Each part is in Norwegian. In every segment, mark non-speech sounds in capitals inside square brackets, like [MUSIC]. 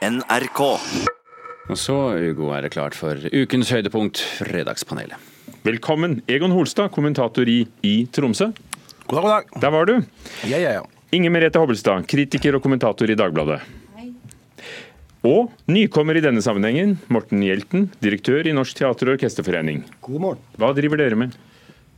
NRK. Og så, Ugo, er det klart for ukens høydepunkt, Fredagspanelet. Velkommen, Egon Holstad, kommentator i I Tromsø. God dag, god dag. Der var du. Ja, ja, ja. Inger Merete Hobbelstad, kritiker og kommentator i Dagbladet. Og nykommer i denne sammenhengen, Morten Hjelten, direktør i Norsk teater- og orkesterforening. God morgen. Hva driver dere med?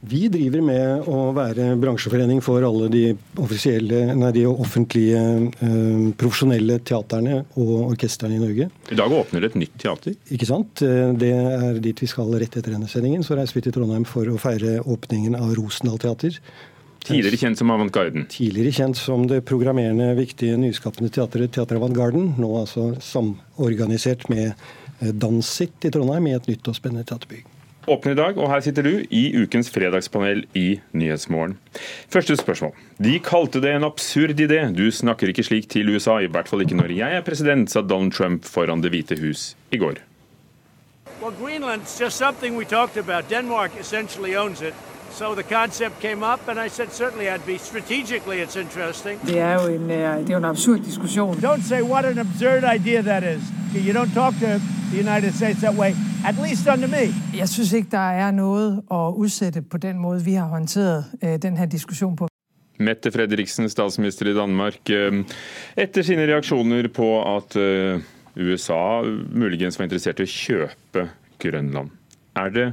Vi driver med å være bransjeforening for alle de, nei, de offentlige eh, profesjonelle teaterne og orkestrene i Norge. I dag åpner det et nytt teater. Ikke sant? Eh, Det er dit vi skal rett etter denne sendingen. Så reiser vi til Trondheim for å feire åpningen av Rosendal teater. Tidligere kjent som Avantgarden. Tidligere kjent som det programmerende, viktige, nyskapende teatret Teater Avantgarden. Nå altså samorganisert med eh, Dansit i Trondheim i et nytt og spennende teaterbygg. Åpner i dag, og her sitter du i ukens fredagspanel i Nyhetsmorgen. Første spørsmål. De kalte det en absurd idé. Du snakker ikke slik til USA, i hvert fall ikke når jeg er president, sa Donald Trump foran Det hvite hus i går. Well, Greenland's just something we talked about. Denmark essentially owns it. So the concept came up, and I said certainly I'd be strategically it's interesting. Det er jo en, øh, det er en absurd diskusjon. Don't say what an absurd idea that is. You don't talk to the United States that way, at least under me. Jeg synes ikke, der er noget at udsætte på den måde, vi har håndteret øh, den her diskussion på. Mette Fredriksen, statsminister i Danmark, eh, etter sine reaksjoner på at eh, USA muligens var interessert i å kjøpe Grønland. Er det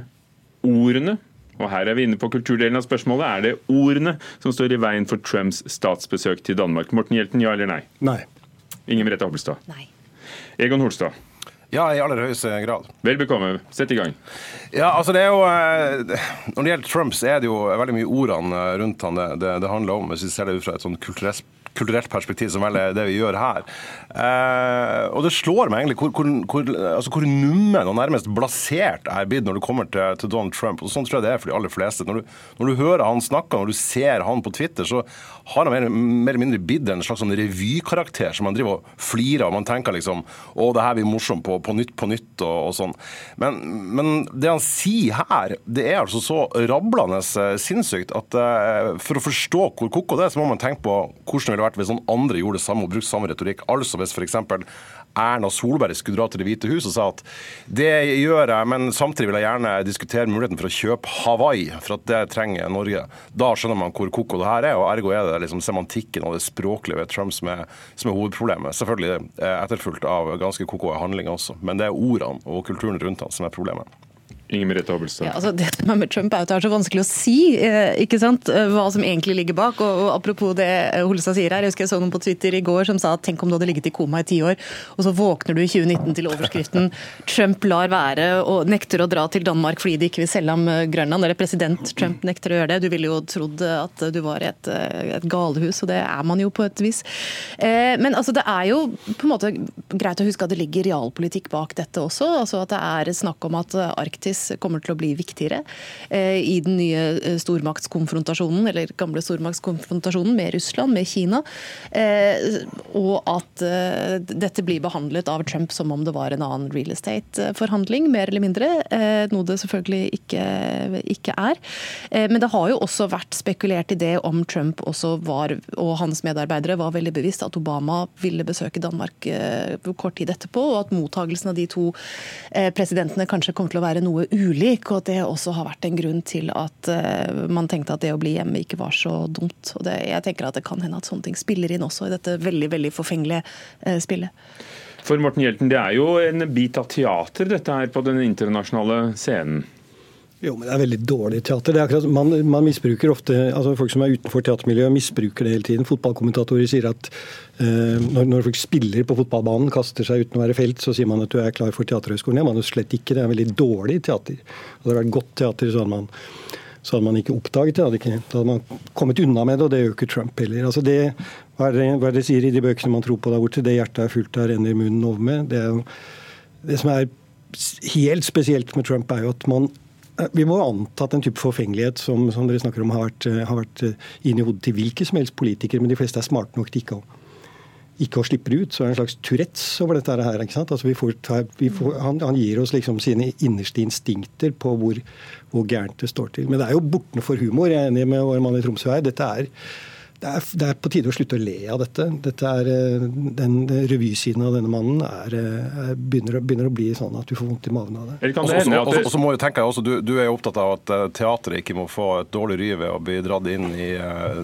ordene, og her er vi inne på kulturdelen av spørsmålet, er det ordene som står i veien for Trumps statsbesøk til Danmark? Morten Hjelten, ja eller nei? Nei. Ingen Merete Hobbelstad. Nei. Egon Holstad. Ja, i aller høyeste grad. Vel bekomme, sett i gang. Ja, altså det er jo eh, Når det gjelder Trump, så er det jo veldig mye ordene eh, rundt han det, det, det handler om, hvis vi ser det ut fra et sånn kulturelt kulturelt perspektiv, som vel er det vi gjør her. Eh, og det slår meg egentlig hvor, hvor, hvor, altså hvor nummen og nærmest blasert jeg er blitt når det kommer til, til Donald Trump. Og Sånn tror jeg det er for de aller fleste. Når du, når du hører han snakke, når du ser han på Twitter, så har han mer, mer eller mindre blitt en slags sånn revykarakter som man driver og flirer av. Man tenker liksom å, det her blir morsomt på, på nytt på nytt og, og sånn. Men, men, det han sier her, det er altså så rablende eh, sinnssykt at eh, for å forstå hvor koko det er, så må man tenke på hvordan det ville vært hvis noen andre gjorde det samme og brukte samme retorikk. Altså hvis f.eks. Erna Solberg skulle dra til Det hvite hus og sa at det gjør jeg, men samtidig vil jeg gjerne diskutere muligheten for å kjøpe Hawaii, for at det trenger Norge. Da skjønner man hvor koko det her er, og ergo er det liksom semantikken og det språklige ved Trump som er, som er hovedproblemet. Selvfølgelig eh, etterfulgt av ganske koko handlinger også, men det er ordene og kulturen rundt han som er problemet. Ja, altså det som er med Trump er at det er så vanskelig å si eh, ikke sant? Eh, hva som egentlig ligger bak. Og Apropos det eh, Holstad sier her, jeg husker jeg så noen på Twitter i går som sa at tenk om du hadde ligget i koma i ti år, og så våkner du i 2019 til overskriften 'Trump lar være og nekter å dra til Danmark fordi de ikke vil selge ham Grønland'. Eller president Trump nekter å gjøre det. Du ville jo trodd at du var i et, et galehus, og det er man jo på et vis. Men altså, det er jo på en måte greit å huske at det ligger realpolitikk bak dette også. altså At det er snakk om at Arktis kommer til å bli viktigere i den nye stormaktskonfrontasjonen, eller gamle stormaktskonfrontasjonen med Russland, med Kina. Og at dette blir behandlet av Trump som om det var en annen real estate-forhandling, mer eller mindre. Noe det selvfølgelig ikke, ikke er. Men det har jo også vært spekulert i det om Trump også var, og hans medarbeidere var veldig bevisst at Obama ville besøke Danmark kort tid etterpå, og at mottagelsen av de to presidentene kanskje kommer til å være noe ulik, og at det også har vært en grunn til at man tenkte at det å bli hjemme ikke var så dumt. Og det, jeg tenker at det kan hende at sånne ting spiller inn også i dette veldig veldig forfengelige spillet. For Morten Hjelten, det er jo en bit av teater dette her på den internasjonale scenen. Jo, men det er veldig dårlig teater. Er akkurat, man, man misbruker ofte, altså Folk som er utenfor teatermiljøet, misbruker det hele tiden. Fotballkommentatorer sier at eh, når, når, folk spiller på fotballbanen, kaster seg uten å være felt, så sier man at du er klar for Teaterhøgskolen. Er man jo slett ikke. Det er veldig dårlig teater. Hadde det vært godt teater, så hadde man, så hadde man ikke oppdaget det. Ikke, da hadde man kommet unna med det, og det gjør ikke Trump heller. Altså det, hva, er det, hva er det sier i de bøkene man tror på der borte? Det hjertet er fullt av, renner munnen over med. Det, er det som er helt spesielt med Trump, er jo at man vi må anta at en type forfengelighet som, som dere snakker om, har vært, har vært inn i hodet til hvilke som helst politikere, men de fleste er smarte nok til ikke å, ikke å slippe det ut. Så er det en slags Tourettes over dette her. ikke sant? Altså vi får, han, han, gir oss liksom sine innerste instinkter på hvor, hvor gærent det står til. Men det er jo bortenfor humor. Jeg er enig med vår mann i Tromsø her. Dette er, det er, det er, på tide å slutte å le av dette. dette er, eh, den Revysiden av denne mannen er, eh, er, begynner, begynner, å bli sånn at du får vondt i magen av det. Og så må jeg tenke også, du, du, er jo opptatt av at teatret ikke må få et dårlig ry ved å bli dratt inn i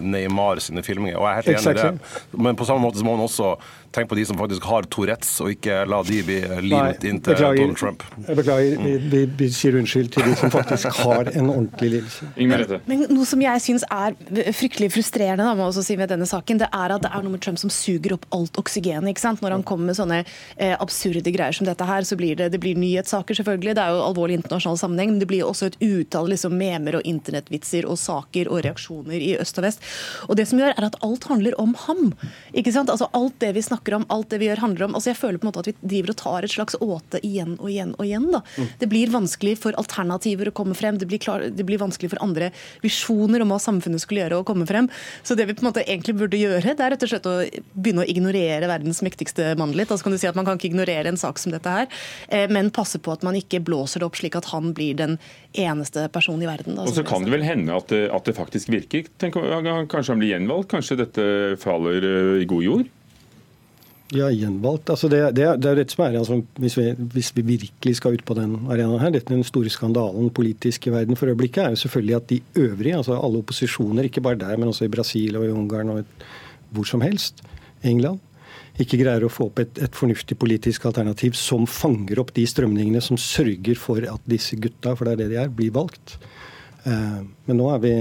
Neymar sine filminger. og jeg er helt enig i det. Men på samme måte så må man også tenke på de som faktisk har Tourettes, og ikke la de bli limet inn til Donald Trump. Jeg beklager. Vi, vi, vi, sier unnskyld til de som faktisk har en ordentlig lidelse. Men noe som jeg syns er fryktelig frustrerende da, må også si med denne saken, det er at det er noe med Trump som suger opp alt oksygenet. ikke sant? Når han kommer med sånne eh, absurde greier som dette her, så blir det, det blir nyhetssaker, selvfølgelig. Det er jo alvorlig internasjonal sammenheng, men det blir også et utall liksom, memer og internettvitser og saker og reaksjoner i øst og vest. Og det som gjør, er at alt handler om ham. ikke sant? Altså Alt det vi snakker snakker om, alt det vi gjør, handler om. Altså Jeg føler på en måte at vi driver og tar et slags åte igjen og igjen og igjen. da. Mm. Det blir vanskelig for alternativer å komme frem. Det blir, klar, det blir, vanskelig for andre visjoner om hva samfunnet skulle gjøre, å komme frem. Så det vi på en måte egentlig burde gjøre, det er rett og slett å begynne å ignorere verdens mektigste mann litt. Altså kan du si at Man kan ikke ignorere en sak som dette her, eh, men passe på at man ikke blåser det opp slik at han blir den eneste personen i verden. Da, og så kan det vel hende at det, at det faktisk virker. Tenk, kanskje han blir gjenvalgt? Kanskje dette faller eh, i god jord? Ja, gjenvalgt. Altså det, det, det, er det som er, altså hvis, vi, hvis, vi, virkelig skal ut på den arenaen her, dette Den store skandalen politisk i verden for øyeblikket er jo selvfølgelig at de øvrige, altså alle opposisjoner, ikke bare der, men også i Brasil og i Ungarn og hvor som helst, England, ikke greier å få opp et, et, fornuftig politisk alternativ som fanger opp de strømningene som sørger for at disse gutta, for det er det de er, blir valgt. Eh, men nå er vi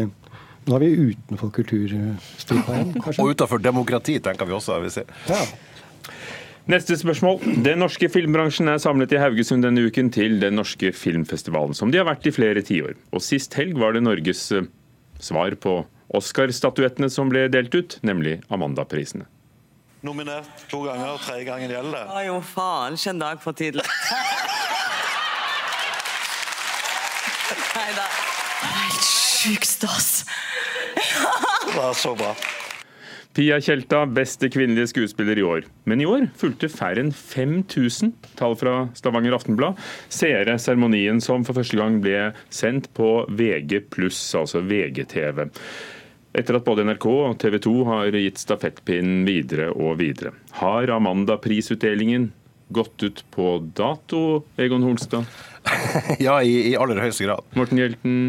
nå er vi utenfor kulturstripa. Og utenfor demokrati, tenker vi også. Vi ja. Neste spørsmål. Den norske filmbransjen er samlet i Haugesund denne uken til Den norske filmfestivalen, som de har vært i flere tiår. Og sist helg var det Norges eh, svar på Oscar-statuettene som ble delt ut, nemlig Amanda-prisene. Nominert to ganger, tredje gangen gjelder det. Ja jo, faen, ikke en dag for tidlig. [LAUGHS] Nei da. Helt sjukt stas. det var så bra. Pia Tjelta, beste kvinnelige skuespiller i år. Men i år fulgte færre enn 5000, tall fra Stavanger Aftenblad, seere seremonien som for første gang ble sendt på VG+, altså VGTV. Etter at både NRK og TV 2 har gitt stafettpinnen videre og videre. Har Amanda-prisutdelingen gått ut på dato, Egon Holstad? [LAUGHS] ja, i, i aller høyeste grad. Morten Hjelten?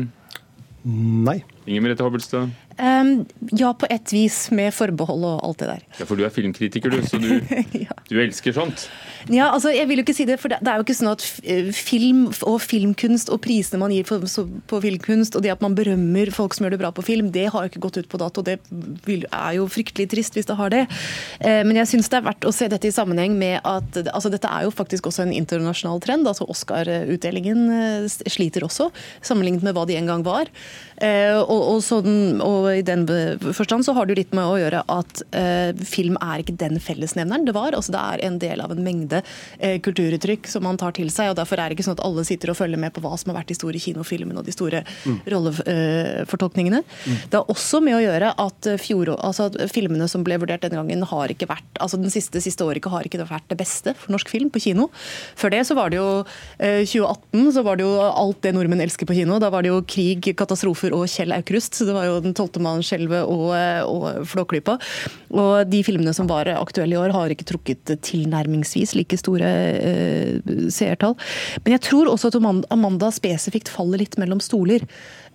Nei. Inger Merete Hobbelstad? Um, ja, på et vis, med forbehold og alt det der. Ja, For du er filmkritiker, du, så du, [LAUGHS] ja. du, elsker sånt? Ja, altså, jeg vil jo ikke si det, for det, er jo ikke sånn at eh, film og filmkunst og prisene man gir på, på, filmkunst, og det at man berømmer folk som gjør det bra på film, det har jo ikke gått ut på dato. Det er jo fryktelig trist hvis det har det. Uh, men jeg syns det er verdt å se dette i sammenheng med at altså, dette er jo faktisk også en internasjonal trend. altså Oscar-utdelingen uh, sliter også, sammenlignet med hva de en gang var. Og, og, sånn, og i den forstand så har det litt med å gjøre at eh, film er ikke den fellesnevneren det var. altså Det er en del av en mengde eh, kulturuttrykk som man tar til seg. og Derfor er det ikke sånn at alle sitter og følger med på hva som har vært de store kinofilmene og de store mm. rollefortolkningene. Mm. Det har også med å gjøre at, fjor, altså at filmene som ble vurdert denne gangen, har ikke vært altså den siste, siste året har ikke vært det beste for norsk film på kino. Før det så var det jo eh, 2018 så var det jo alt det nordmenn elsker på kino. Da var det jo krig, katastrofer og Kjell Aukrust. så Det var jo den 12. Mannsskjelvet og, og Flåklypa. Og de filmene som var aktuelle i år, har ikke trukket tilnærmingsvis like store uh, seertall. Men jeg tror også at Amanda spesifikt faller litt mellom stoler.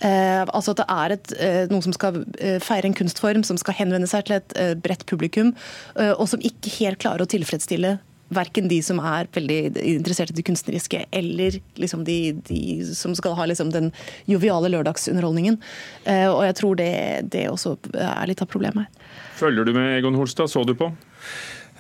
Uh, altså at det er et, uh, noe som skal feire en kunstform, som skal henvende seg til et bredt publikum, og som ikke helt klarer å tilfredsstille verken de som er veldig interessert i det kunstneriske, eller liksom de, de, som skal ha liksom den joviale lørdagsunderholdningen. Eh, og jeg tror det, det også er litt av problemet her. Følger du med, Egon Holstad? Så du på?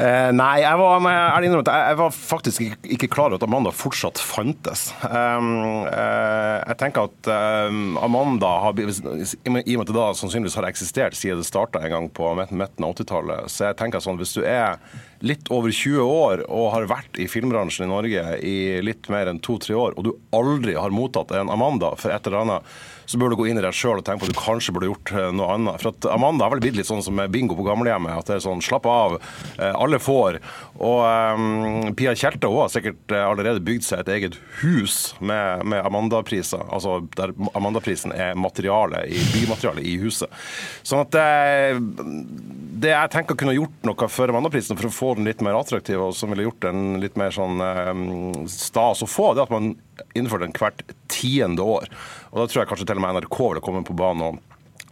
Eh, nei, jeg var, jeg, jeg var, faktisk ikke, klar over at Amanda fortsatt fantes. Um, eh, jeg tenker at um, Amanda har I og med at det da sannsynligvis har eksistert siden det starta en gang på midten av 80-tallet, så jeg tenker sånn hvis du er litt over 20 år og har vært i filmbransjen i Norge i litt mer enn to-tre år, og du aldri har mottatt en Amanda for et eller annet, så bør du gå inn i deg sjøl og tenke på at du kanskje burde gjort eh, noe annet. For at Amanda har vel blitt litt sånn som bingo på gamlehjemmet. At det er sånn slapp av, eh, alle får. Og um, Pia Tjelte har sikkert allerede bygd seg et eget hus med, med Amanda-priser. Altså der Amanda-prisen er materiale i, bymaterialet i huset. Sånn at det, det jeg tenker kunne gjort noe for Amanda-prisen for å få den litt mer attraktiv, og som ville gjort den litt mer sånn um, stas å få, det er at man innførte den hvert tiende år. Og Da tror jeg kanskje til og med NRK ville komme på banen og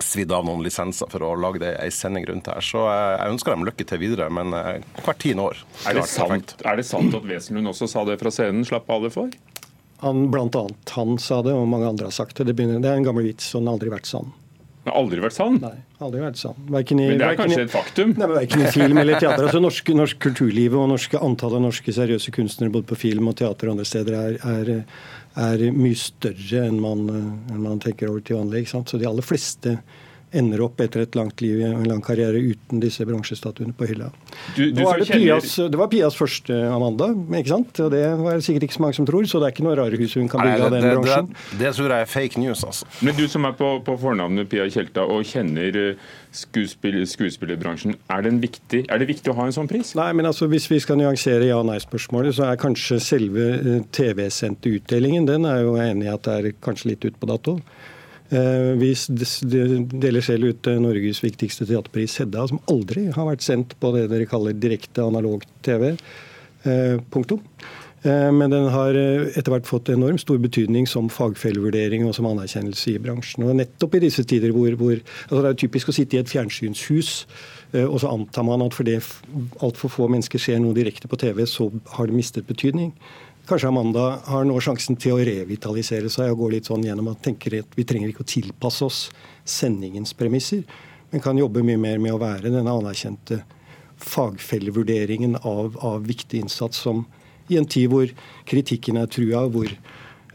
svidd av noen lisenser for å lage det ei sending rundt her. Så jeg ønsker dem lykke til videre, men eh, hvert tiende år. Er det, sant, er det sant at Wesenlund også sa det fra scenen? Slapp av det for? Han, blant annet han sa det, og mange andre har sagt det. Det, begynner, det er en gammel vits, og den har aldri vært sann. Den har aldri vært sann? Nei, aldri vært sann. I, men det er kanskje i, et faktum? Nei, men Verken i film eller teater. Altså, norsk, norsk kulturliv og norske antallet norske seriøse kunstnere både på film og teater og andre steder er, er er mye større enn man, eh, enn man tenker over til vanlig. Så de aller fleste ender opp etter et langt liv og en lang karriere uten disse bronsestatuene på hylla. Du, du det, Pias, det, var Pias første Amanda, ikke sant? og det var det sikkert ikke så mange som tror. Så det er ikke noe rarehus hun kan bygge av den bransjen. Det, det, tror jeg er fake news, altså. Men du som er på, på fornavnet Pia Tjelta og kjenner eh, skuespill, skuespillerbransjen, er, viktig, er, det viktig å ha en sånn pris? Nei, men altså hvis vi skal nyansere ja-nei-spørsmålet, så er kanskje selve eh, TV-sendte utdelingen den er jo enig i at det er kanskje litt ut på dato. Eh, vi deler selv ut eh, Norges viktigste teaterpris, Hedda, som aldri har vært sendt på det dere kaller direkte analog TV. Eh, punktum. Men den har etter hvert fått enormt stor betydning som fagfellevurdering og som anerkjennelse i bransjen. Og nettopp i disse tider hvor, hvor altså Det er typisk å sitte i et fjernsynshus, og så antar man at fordi altfor få mennesker ser noe direkte på TV, så har det mistet betydning. Kanskje Amanda har nå sjansen til å revitalisere seg og gå litt sånn gjennom at tenker at vi trenger ikke å tilpasse oss sendingens premisser, men kan jobbe mye mer med å være denne anerkjente fagfellevurderingen av, av viktig innsats som i en tid hvor kritikken er trua, hvor,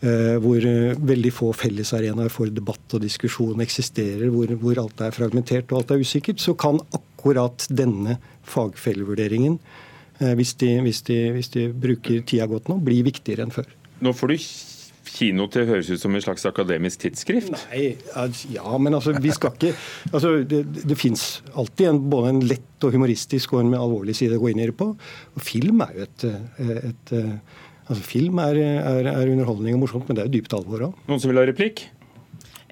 eh, hvor eh, veldig få fellesarenaer for debatt og diskusjon eksisterer, hvor, hvor alt er fragmentert og alt er usikkert, så kan akkurat denne fagfellevurderingen hvis de, hvis, de, hvis de, bruker tida godt nå, blir viktigere enn før. Nå får du kino til å høres ut som en slags akademisk tidsskrift? Nei, ja, men altså, vi skal ikke altså, Det, det fins alltid en, både en lett og humoristisk og en alvorlig side å gå inn i det på. Og film er jo et, et, et altså, Film er, er, er, underholdning og morsomt, men det er jo dypt alvor òg. Noen som vil ha replikk?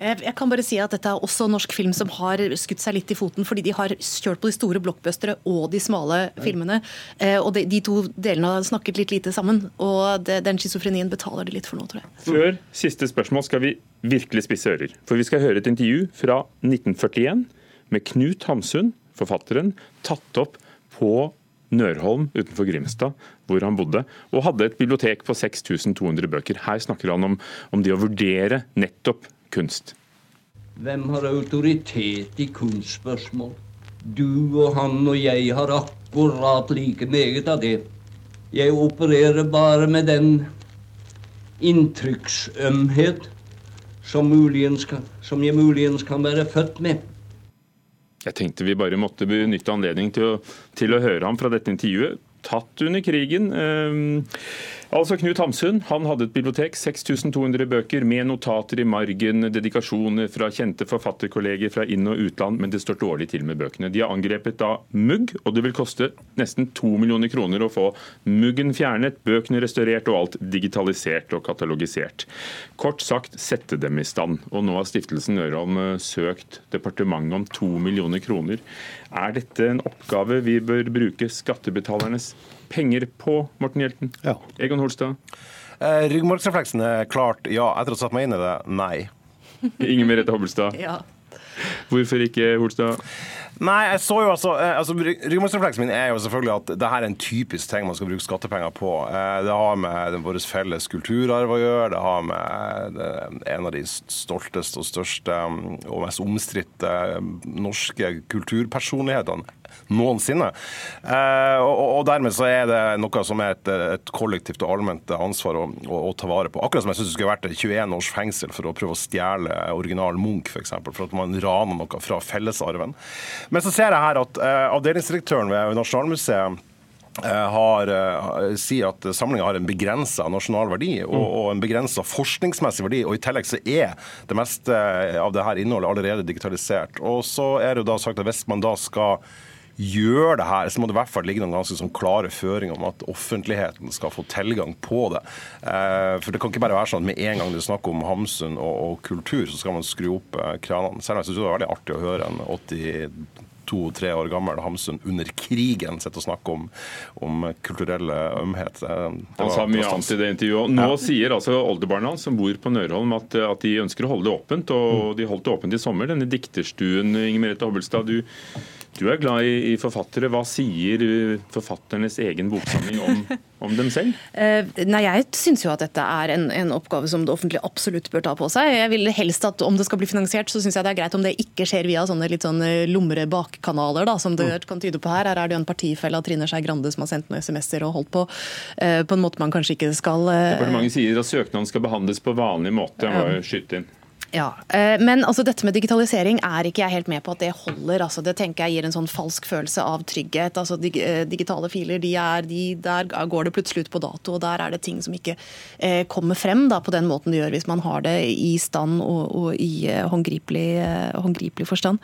Jeg kan bare si at dette er også norsk film som har skutt seg litt i foten, fordi de har kjørt på de store blockbustere og de smale filmene. Eh, og de, to delene har snakket litt lite sammen. Og den schizofrenien betaler de litt for nå, tror jeg. Før siste spørsmål skal vi virkelig spisse ører. For vi skal høre et intervju fra 1941 med Knut Hamsun, forfatteren, tatt opp på Nørholm utenfor Grimstad, hvor han bodde, og hadde et bibliotek på 6200 bøker. Her snakker han om, om det å vurdere nettopp kunst. Hvem har autoritet i kunstspørsmål? Du og han og jeg har akkurat like meget av det. Jeg opererer bare med den inntrykksømhet som, muligens, som jeg muligens kan være født med. Jeg tenkte vi bare måtte benytte anledningen til å, til å høre ham fra dette intervjuet tatt under krigen. Ehm, altså Knut Hamsun han hadde et bibliotek, 6200 bøker med notater i margen, dedikasjoner fra kjente forfatterkolleger fra inn- og utland, men det står dårlig til med bøkene. De har angrepet da mugg, og det vil koste nesten to millioner kroner å få muggen fjernet, bøkene restaurert og alt digitalisert og katalogisert. Kort sagt sette dem i stand. Og nå har Stiftelsen Ørholm eh, søkt departementet om to millioner kroner. Er dette en oppgave vi bør bruke skattebetalernes penger på, Morten Hjelten? Ja. Egon Holstad? Eh, ryggmargsrefleksen er klart ja. Etter å ha satt meg inn i det, nei. Ingen Merete Hobbelstad? Ja. Hvorfor ikke, Holstad? Nei, jeg så jo altså, eh, altså Ryggmargsrefleksen min er jo selvfølgelig at det her er en typisk ting man skal bruke skattepenger på. Eh, det har med vår felles kulturarv å gjøre. Det har med det, en av de stolteste og største mm, og mest omstridte mm, norske kulturpersonlighetene noensinne. Eh, og, og, dermed så er det noe som er et, et kollektivt og allment ansvar å, å, å, ta vare på. Akkurat som jeg syns det skulle vært 21 års fengsel for å prøve å stjele original Munch, f.eks. For, eksempel, for at man raner noe fra fellesarven. Men så ser jeg her at eh, avdelingsdirektøren ved Nasjonalmuseet eh, har, sier at samlinga har en begrensa nasjonal verdi og, Mm. og en begrensa forskningsmessig verdi. og I tillegg så er det meste av det her innholdet allerede digitalisert. Og så er det jo da sagt at hvis man da skal gjør det her, så må det i hvert fall ligge noen ganske sånn klare føringer om at offentligheten skal få tilgang på det. Eh, for det kan ikke bare være sånn at med en gang det er snakk om Hamsun og, og kultur, så skal man skru opp eh, kranene. Selv om jeg synes det var veldig artig å høre en 82-3 år gammel Hamsun under krigen sitte og snakke om, om kulturelle ømhet. Det- det Han sa mye annet i det intervjuet. Nå Ja. sier altså oldebarna hans som bor på Nørholm at, at de ønsker å holde det åpent, og de holdt det åpent i sommer. Denne dikterstuen, Inger Merete Hobbelstad, du, du er glad i, i forfattere. Hva sier uh, forfatternes egen boksamling om, om dem selv? [LAUGHS] Eh, nei, Jeg syns jo at dette er en, en oppgave som det offentlige absolutt bør ta på seg. Jeg vil helst at Om det skal bli finansiert, så syns jeg det er greit om det ikke skjer via sånne litt sånn eh, lumre bakkanaler, da, som det kan tyde på her. Her er det jo en partifelle av Trine Skei Grande som har sendt noen SMS-er og holdt på eh, på en måte man kanskje ikke skal eh, Departementet sier at søknaden skal behandles på vanlig måte. Jeg må jo skyte inn. Ja, eh, Men altså, dette med digitalisering er ikke jeg helt med på at det holder. Altså, det tenker jeg gir en sånn falsk følelse av trygghet. Altså, eh, digitale filer, de er, de, der går det plutselig ut på dato, og der er det ting som ikke eh, kommer frem da, på den måten det gjør hvis man har det i stand og, og i eh, håndgripelig, håndgripelig forstand.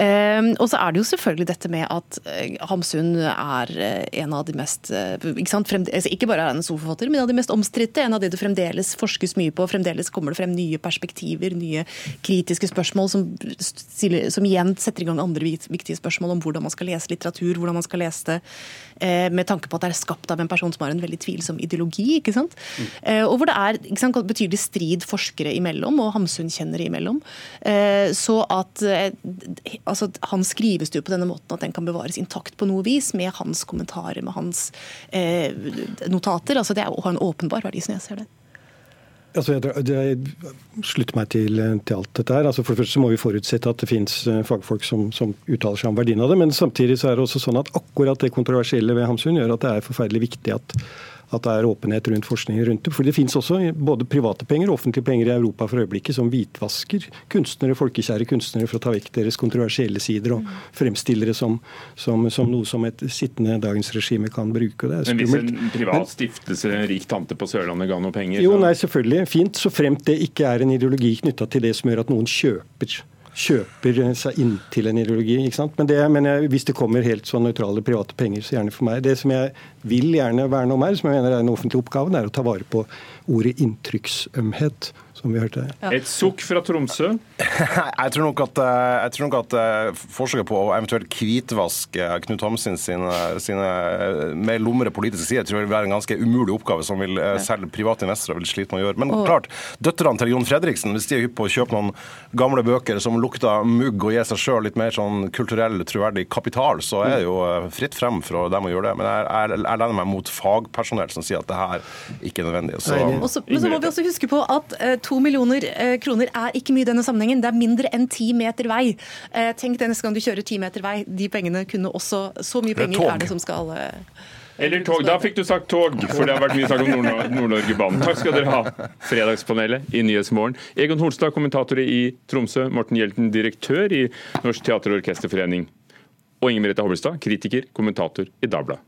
Og så er det jo selvfølgelig dette med at Hamsun er en av de mest ikke, sant, frem, altså, ikke bare er han en storforfatter, men en av de mest omstridte. En av de det fremdeles forskes mye på. Fremdeles kommer det frem nye perspektiver, nye kritiske spørsmål som, stiller, som igjen setter i gang andre viktige spørsmål om hvordan man skal lese litteratur, hvordan man skal lese det eh, med tanke på at det er skapt av en person som har en veldig tvilsom ideologi. ikke sant? Eh, og hvor det er sant, betydelig strid forskere imellom, og Hamsun-kjennere imellom. Eh, så at altså, Han skrives jo på denne måten at den kan bevares intakt på noe vis, med hans kommentarer, med hans notater. altså Det er, har en åpenbar verdi, som jeg ser det. Altså, jeg, jeg slutter meg til, til alt dette her. Altså, for det første må vi forutsette at det finnes eh, fagfolk som, som uttaler seg om verdien av det. Men samtidig så er det også sånn at akkurat det kontroversielle ved Hamsun gjør at det er forferdelig viktig at, at det er åpenhet rundt forskningen rundt det. For det finnes også både private penger og offentlige penger i Europa for øyeblikket som hvitvasker kunstnere, folkekjære kunstnere for å ta vekk deres kontroversielle sider og fremstille det som, som, som noe som et sittende dagens regime kan bruke. Det er Men hvis en privat stiftelse, en rik tante på Sørlandet, ga noe penger Jo, så- nei, selvfølgelig. Fint, så fremt det ikke er en ideologi knytta til det som gjør at noen kjøper, kjøper seg inn til en ideologi. ikke sant? Men, det, men jeg, hvis det kommer helt sånn nøytrale private penger, så gjerne for meg. Det som jeg vil gjerne verne om her, som jeg mener er en offentlig oppgave, det er å ta vare på ordet inntrykksømhet, som vi hørte her. Et sukk fra Tromsø. [LAUGHS] Jeg tror nok at, eh, jeg tror nok at eh, forsøket på å eventuelt hvitvaske Knut Hamsun sine, sine eh, mer lumre politiske sider tror jeg vil være en ganske umulig oppgave som vil, selv private investorer vil slite med å gjøre. Men Og- klart, døtrene til Jon Fredriksen, hvis de er hypp på å kjøpe noen gamle bøker som lukter mugg og gir seg sjøl litt mer sånn kulturell, troverdig kapital, så er det jo eh, fritt frem for dem å gjøre det. Men jeg, jeg, jeg lener meg mot fagpersonell som sier at det her ikke er nødvendig. Så, Også, men så må vi også huske på at eh, to millioner eh, kroner er ikke mye i denne sammenhengen. Det er mindre enn ti meter vei. Eh, tenk det neste gang du kjører ti meter vei. De pengene kunne også Så mye Det er penger er det som skal eh, Eller tog. Da fikk du sagt tog, for det har vært mye snakk om Nord- [LAUGHS] Nord-Norge-banen. Takk skal dere ha, Fredagspanelet i Nyhetsmorgen. Egon Holstad, kommentator i Tromsø. Morten Hjelten, direktør i Norsk teater- og orkesterforening. Og Inger Merete Hobbelstad, kritiker, kommentator i Dagbladet.